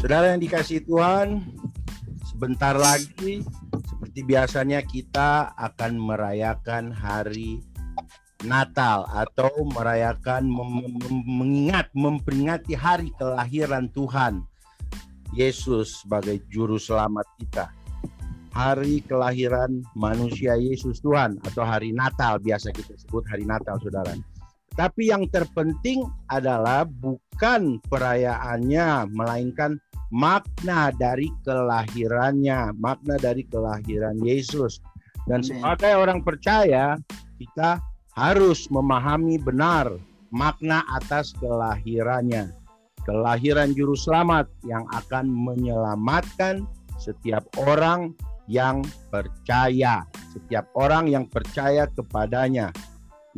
Saudara yang dikasih Tuhan, sebentar lagi seperti biasanya kita akan merayakan hari Natal atau merayakan mem mengingat memperingati hari kelahiran Tuhan Yesus sebagai juru selamat kita. Hari kelahiran manusia Yesus Tuhan atau hari Natal biasa kita sebut hari Natal Saudara. Tapi yang terpenting adalah bukan perayaannya melainkan makna dari kelahirannya, makna dari kelahiran Yesus. Dan sebagai orang percaya, kita harus memahami benar makna atas kelahirannya. Kelahiran juru selamat yang akan menyelamatkan setiap orang yang percaya, setiap orang yang percaya kepadanya.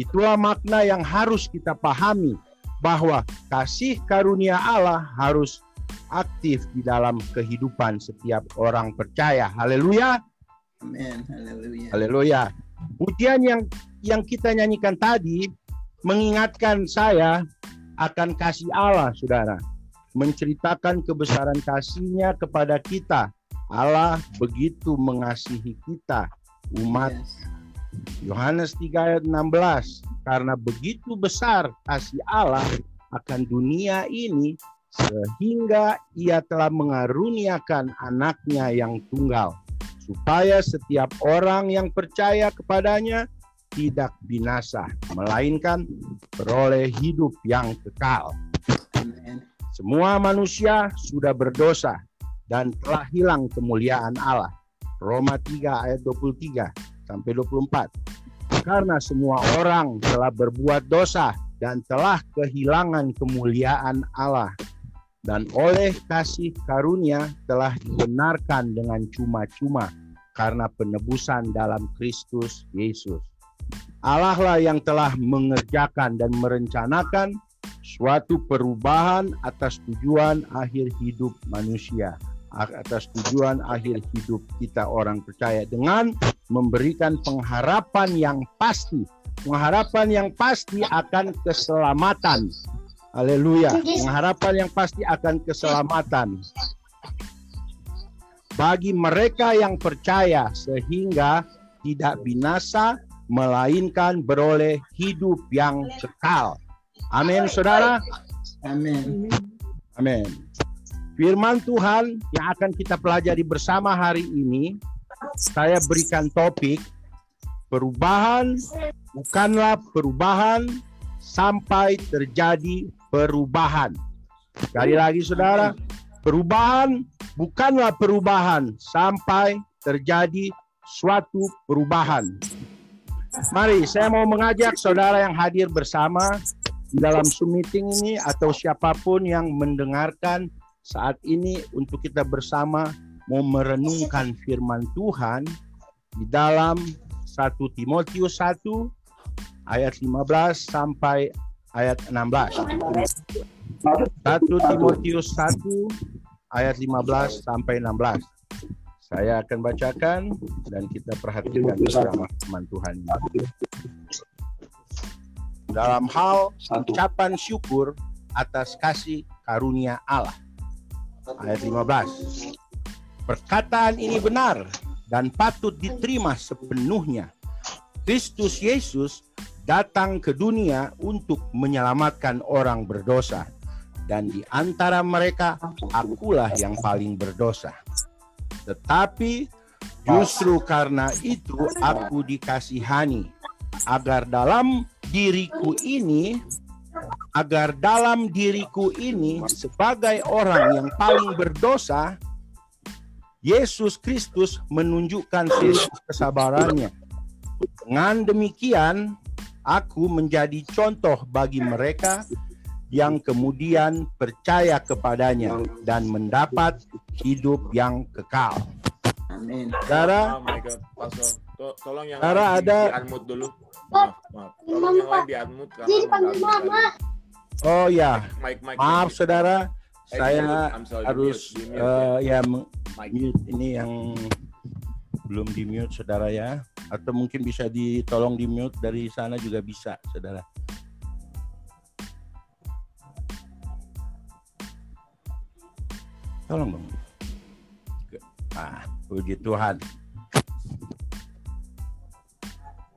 Itulah makna yang harus kita pahami bahwa kasih karunia Allah harus aktif di dalam kehidupan setiap orang percaya. Haleluya. Amin. Haleluya. Haleluya. Pujian yang yang kita nyanyikan tadi mengingatkan saya akan kasih Allah, saudara. Menceritakan kebesaran kasihnya kepada kita. Allah begitu mengasihi kita, umat. Yohanes 3 ayat 16. Karena begitu besar kasih Allah akan dunia ini sehingga ia telah mengaruniakan anaknya yang tunggal supaya setiap orang yang percaya kepadanya tidak binasa, melainkan beroleh hidup yang kekal. Semua manusia sudah berdosa dan telah hilang kemuliaan Allah. Roma 3 ayat 23 sampai 24. Karena semua orang telah berbuat dosa dan telah kehilangan kemuliaan Allah dan oleh kasih karunia telah dibenarkan dengan cuma-cuma karena penebusan dalam Kristus Yesus. Allah lah yang telah mengerjakan dan merencanakan suatu perubahan atas tujuan akhir hidup manusia, atas tujuan akhir hidup kita orang percaya dengan memberikan pengharapan yang pasti, pengharapan yang pasti akan keselamatan. Haleluya, pengharapan yang pasti akan keselamatan bagi mereka yang percaya sehingga tidak binasa melainkan beroleh hidup yang kekal. Amin, saudara. Amin. Amin. Firman Tuhan yang akan kita pelajari bersama hari ini, saya berikan topik perubahan bukanlah perubahan sampai terjadi perubahan. Sekali lagi saudara, perubahan bukanlah perubahan sampai terjadi suatu perubahan. Mari, saya mau mengajak saudara yang hadir bersama dalam Zoom meeting ini atau siapa pun yang mendengarkan saat ini untuk kita bersama mau merenungkan firman Tuhan di dalam 1 Timotius 1 ayat 15 sampai ayat 16. 1 Timotius 1 ayat 15 sampai 16. Saya akan bacakan dan kita perhatikan bersama teman Tuhan. Dalam hal ucapan syukur atas kasih karunia Allah. Ayat 15. Perkataan ini benar dan patut diterima sepenuhnya. Kristus Yesus datang ke dunia untuk menyelamatkan orang berdosa. Dan di antara mereka, akulah yang paling berdosa. Tetapi justru karena itu aku dikasihani agar dalam diriku ini agar dalam diriku ini sebagai orang yang paling berdosa Yesus Kristus menunjukkan kesabarannya. Dengan demikian, aku menjadi contoh bagi mereka yang kemudian percaya kepadanya dan mendapat hidup yang kekal. Amin. Saudara, Oh my God, Pastor. To- tolong yang di- ada- di unmute dulu. Maaf, maaf. Tolong yang lain di unmute karena Jadi panggil mama. oh ya, Mic, mic, maaf mic. saudara, saya harus mute, di mute, eh, ya mute ini yang belum di mute saudara ya, atau mungkin bisa ditolong di mute dari sana juga bisa saudara. Tolong dong. Ah, puji Tuhan.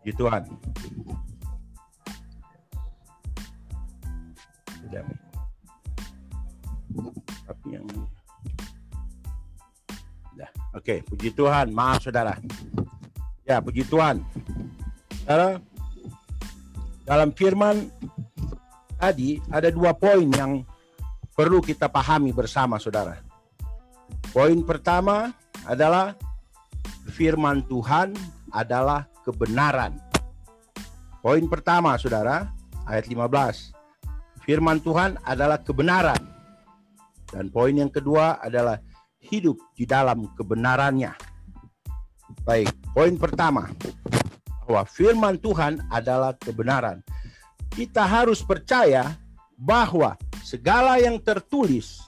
Puji Tuhan. Sudah. Tapi yang. Oke, puji Tuhan. Maaf saudara. Ya, puji Tuhan. Saudara, dalam firman tadi ada dua poin yang perlu kita pahami bersama saudara. Poin pertama adalah firman Tuhan adalah kebenaran. Poin pertama saudara, ayat 15. Firman Tuhan adalah kebenaran. Dan poin yang kedua adalah hidup di dalam kebenarannya. Baik, poin pertama bahwa firman Tuhan adalah kebenaran. Kita harus percaya bahwa segala yang tertulis,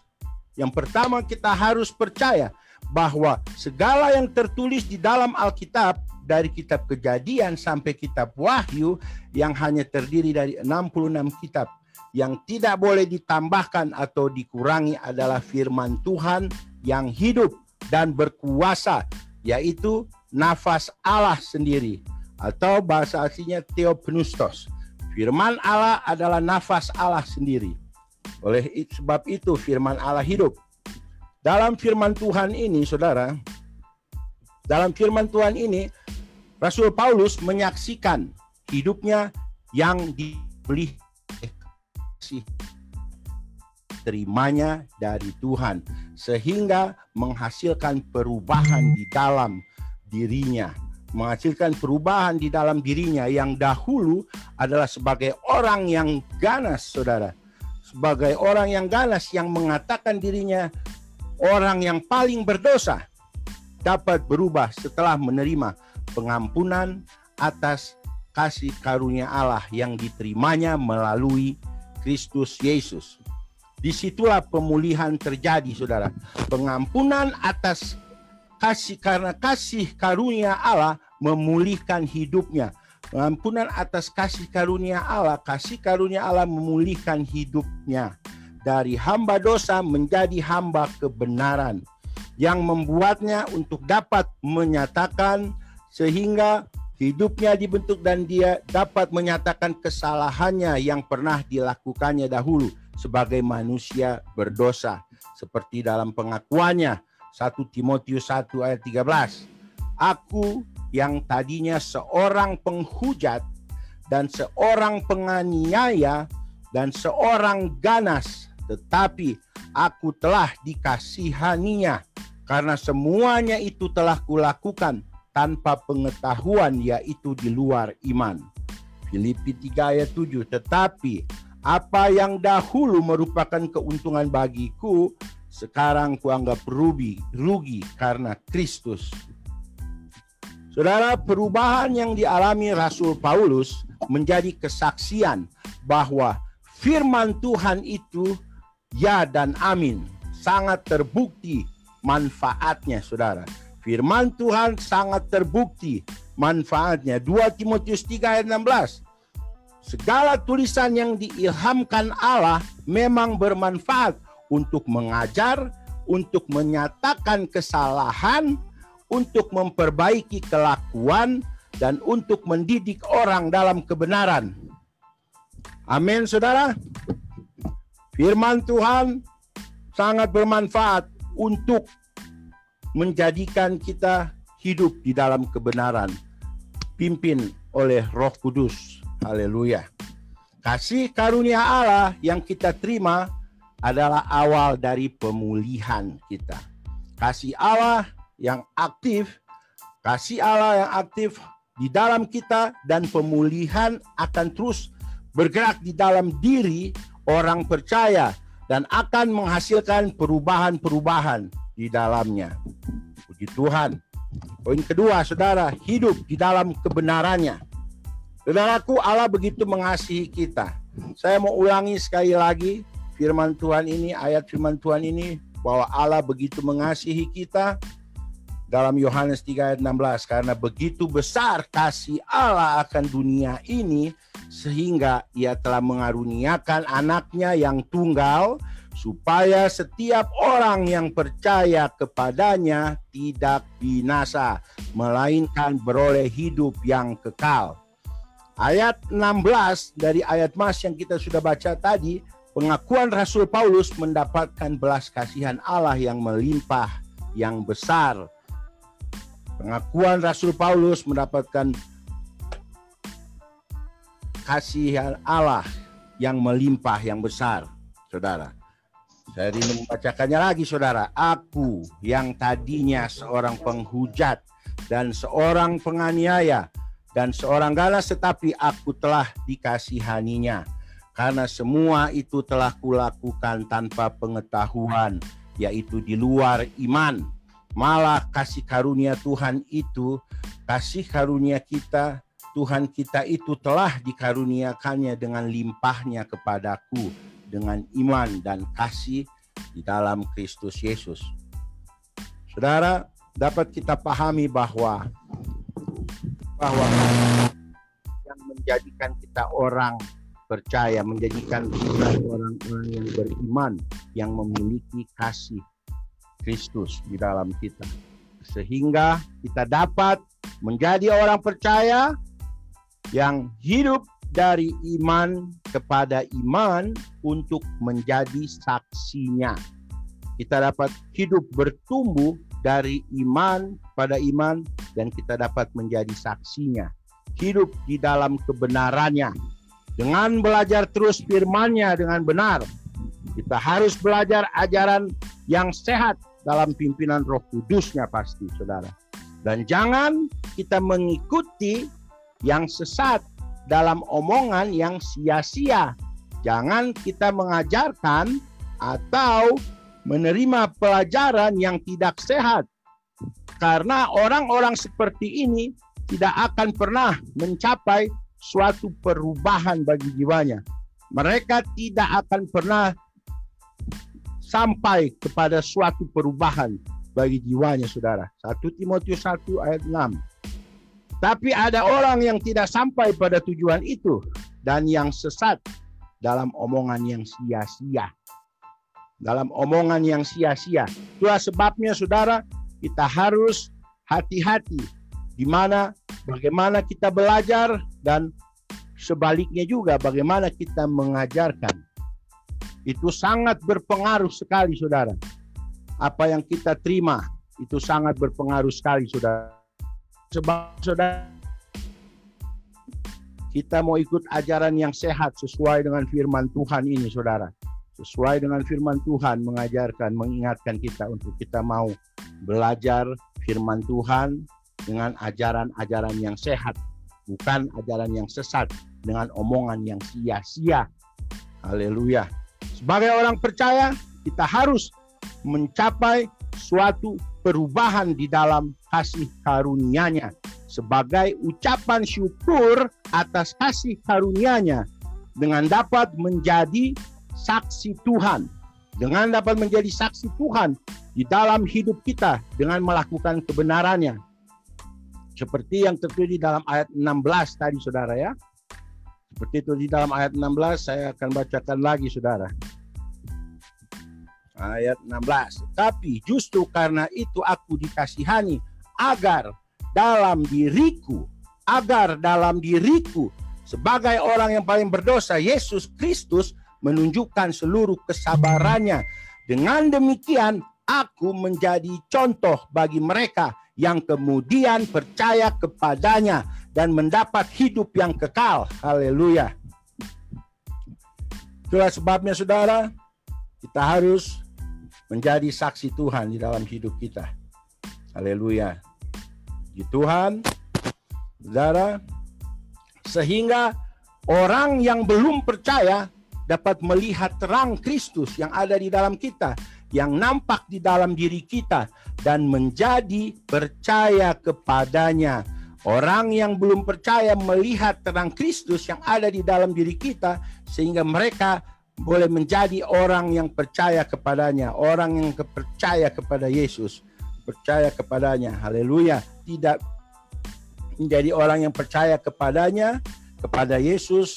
yang pertama kita harus percaya bahwa segala yang tertulis di dalam Alkitab dari kitab Kejadian sampai kitab Wahyu yang hanya terdiri dari 66 kitab yang tidak boleh ditambahkan atau dikurangi adalah firman Tuhan yang hidup dan berkuasa yaitu nafas Allah sendiri atau bahasa aslinya theopneustos. Firman Allah adalah nafas Allah sendiri. Oleh sebab itu firman Allah hidup. Dalam firman Tuhan ini saudara, dalam firman Tuhan ini Rasul Paulus menyaksikan hidupnya yang dibeli terimanya dari Tuhan sehingga menghasilkan perubahan di dalam dirinya menghasilkan perubahan di dalam dirinya yang dahulu adalah sebagai orang yang ganas saudara sebagai orang yang ganas yang mengatakan dirinya orang yang paling berdosa dapat berubah setelah menerima pengampunan atas kasih karunia Allah yang diterimanya melalui Kristus Yesus. Di situlah pemulihan terjadi, saudara. Pengampunan atas kasih karena kasih karunia Allah memulihkan hidupnya. Pengampunan atas kasih karunia Allah, kasih karunia Allah memulihkan hidupnya dari hamba dosa menjadi hamba kebenaran yang membuatnya untuk dapat menyatakan sehingga hidupnya dibentuk dan dia dapat menyatakan kesalahannya yang pernah dilakukannya dahulu sebagai manusia berdosa seperti dalam pengakuannya 1 Timotius 1 ayat 13 aku yang tadinya seorang penghujat dan seorang penganiaya dan seorang ganas tetapi aku telah dikasihaninya karena semuanya itu telah kulakukan tanpa pengetahuan yaitu di luar iman. Filipi 3 ayat 7. Tetapi apa yang dahulu merupakan keuntungan bagiku, sekarang kuanggap rugi, rugi karena Kristus. Saudara, perubahan yang dialami Rasul Paulus menjadi kesaksian bahwa firman Tuhan itu ya dan amin. Sangat terbukti manfaatnya, saudara Firman Tuhan sangat terbukti manfaatnya. 2 Timotius 3 ayat 16. Segala tulisan yang diilhamkan Allah memang bermanfaat untuk mengajar, untuk menyatakan kesalahan, untuk memperbaiki kelakuan, dan untuk mendidik orang dalam kebenaran. Amin, saudara. Firman Tuhan sangat bermanfaat untuk menjadikan kita hidup di dalam kebenaran. Pimpin oleh Roh Kudus. Haleluya. Kasih karunia Allah yang kita terima adalah awal dari pemulihan kita. Kasih Allah yang aktif, kasih Allah yang aktif di dalam kita dan pemulihan akan terus bergerak di dalam diri orang percaya dan akan menghasilkan perubahan-perubahan di dalamnya. Puji Tuhan. Poin kedua, saudara, hidup di dalam kebenarannya. Saudaraku, Allah begitu mengasihi kita. Saya mau ulangi sekali lagi firman Tuhan ini, ayat firman Tuhan ini, bahwa Allah begitu mengasihi kita dalam Yohanes 3 ayat 16 karena begitu besar kasih Allah akan dunia ini sehingga ia telah mengaruniakan anaknya yang tunggal supaya setiap orang yang percaya kepadanya tidak binasa, melainkan beroleh hidup yang kekal. Ayat 16 dari ayat Mas yang kita sudah baca tadi, pengakuan Rasul Paulus mendapatkan belas kasihan Allah yang melimpah, yang besar. Pengakuan Rasul Paulus mendapatkan kasihan Allah yang melimpah, yang besar, saudara. Saya ingin membacakannya lagi, saudara. Aku yang tadinya seorang penghujat dan seorang penganiaya dan seorang ganas, tetapi aku telah dikasihaninya. Karena semua itu telah kulakukan tanpa pengetahuan, yaitu di luar iman. Malah kasih karunia Tuhan itu, kasih karunia kita Tuhan kita itu telah dikaruniakannya dengan limpahnya kepadaku dengan iman dan kasih di dalam Kristus Yesus. Saudara, dapat kita pahami bahwa bahwa yang menjadikan kita orang percaya, menjadikan kita orang-orang yang beriman, yang memiliki kasih Kristus di dalam kita. Sehingga kita dapat menjadi orang percaya yang hidup dari iman kepada iman untuk menjadi saksinya. Kita dapat hidup bertumbuh dari iman pada iman dan kita dapat menjadi saksinya. Hidup di dalam kebenarannya. Dengan belajar terus firmannya dengan benar. Kita harus belajar ajaran yang sehat dalam pimpinan roh kudusnya pasti saudara. Dan jangan kita mengikuti yang sesat dalam omongan yang sia-sia. Jangan kita mengajarkan atau menerima pelajaran yang tidak sehat. Karena orang-orang seperti ini tidak akan pernah mencapai suatu perubahan bagi jiwanya. Mereka tidak akan pernah sampai kepada suatu perubahan bagi jiwanya, saudara. 1 Timotius 1 ayat 6. Tapi ada orang yang tidak sampai pada tujuan itu dan yang sesat dalam omongan yang sia-sia. Dalam omongan yang sia-sia. Itulah sebabnya saudara kita harus hati-hati di mana bagaimana kita belajar dan sebaliknya juga bagaimana kita mengajarkan. Itu sangat berpengaruh sekali saudara. Apa yang kita terima itu sangat berpengaruh sekali saudara sebab saudara kita mau ikut ajaran yang sehat sesuai dengan firman Tuhan ini saudara sesuai dengan firman Tuhan mengajarkan mengingatkan kita untuk kita mau belajar firman Tuhan dengan ajaran-ajaran yang sehat bukan ajaran yang sesat dengan omongan yang sia-sia. Haleluya. Sebagai orang percaya kita harus mencapai suatu perubahan di dalam kasih karunia-Nya. Sebagai ucapan syukur atas kasih karunia-Nya dengan dapat menjadi saksi Tuhan dengan dapat menjadi saksi Tuhan di dalam hidup kita dengan melakukan kebenarannya. Seperti yang tertulis dalam ayat 16 tadi saudara ya. Seperti itu di dalam ayat 16 saya akan bacakan lagi saudara. Ayat 16. Tapi justru karena itu aku dikasihani agar dalam diriku, agar dalam diriku sebagai orang yang paling berdosa Yesus Kristus menunjukkan seluruh kesabarannya. Dengan demikian aku menjadi contoh bagi mereka yang kemudian percaya kepadanya dan mendapat hidup yang kekal. Haleluya. Itulah sebabnya saudara, kita harus menjadi saksi Tuhan di dalam hidup kita. Haleluya. Di Tuhan, saudara, sehingga orang yang belum percaya dapat melihat terang Kristus yang ada di dalam kita, yang nampak di dalam diri kita, dan menjadi percaya kepadanya. Orang yang belum percaya melihat terang Kristus yang ada di dalam diri kita, sehingga mereka boleh menjadi orang yang percaya kepadanya, orang yang percaya kepada Yesus, percaya kepadanya. Haleluya. Tidak menjadi orang yang percaya kepadanya, kepada Yesus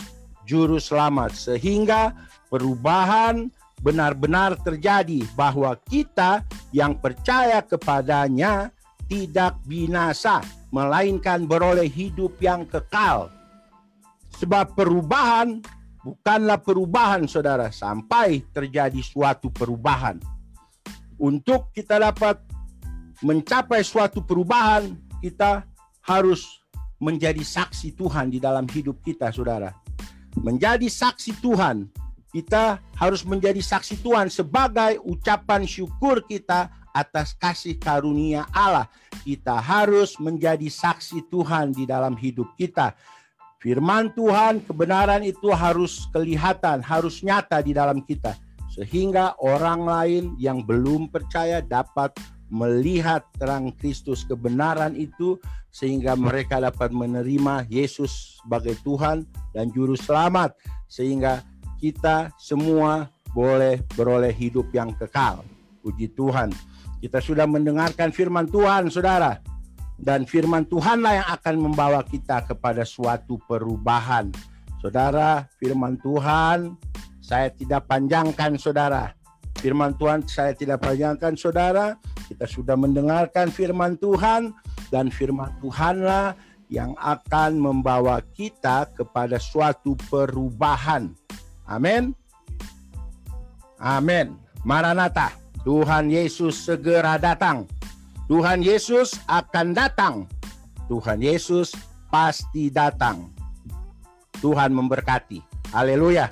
juru selamat sehingga perubahan benar-benar terjadi bahwa kita yang percaya kepadanya tidak binasa, melainkan beroleh hidup yang kekal. Sebab perubahan bukanlah perubahan saudara sampai terjadi suatu perubahan. Untuk kita dapat mencapai suatu perubahan, kita harus menjadi saksi Tuhan di dalam hidup kita saudara. Menjadi saksi Tuhan, kita harus menjadi saksi Tuhan sebagai ucapan syukur kita atas kasih karunia Allah. Kita harus menjadi saksi Tuhan di dalam hidup kita. Firman Tuhan, kebenaran itu harus kelihatan, harus nyata di dalam kita, sehingga orang lain yang belum percaya dapat melihat terang Kristus kebenaran itu, sehingga mereka dapat menerima Yesus sebagai Tuhan dan Juru Selamat, sehingga kita semua boleh beroleh hidup yang kekal. Puji Tuhan, kita sudah mendengarkan firman Tuhan, saudara dan firman Tuhanlah yang akan membawa kita kepada suatu perubahan. Saudara, firman Tuhan saya tidak panjangkan saudara. Firman Tuhan saya tidak panjangkan saudara. Kita sudah mendengarkan firman Tuhan dan firman Tuhanlah yang akan membawa kita kepada suatu perubahan. Amin. Amin. Maranatha. Tuhan Yesus segera datang. Tuhan Yesus akan datang. Tuhan Yesus pasti datang. Tuhan memberkati. Haleluya.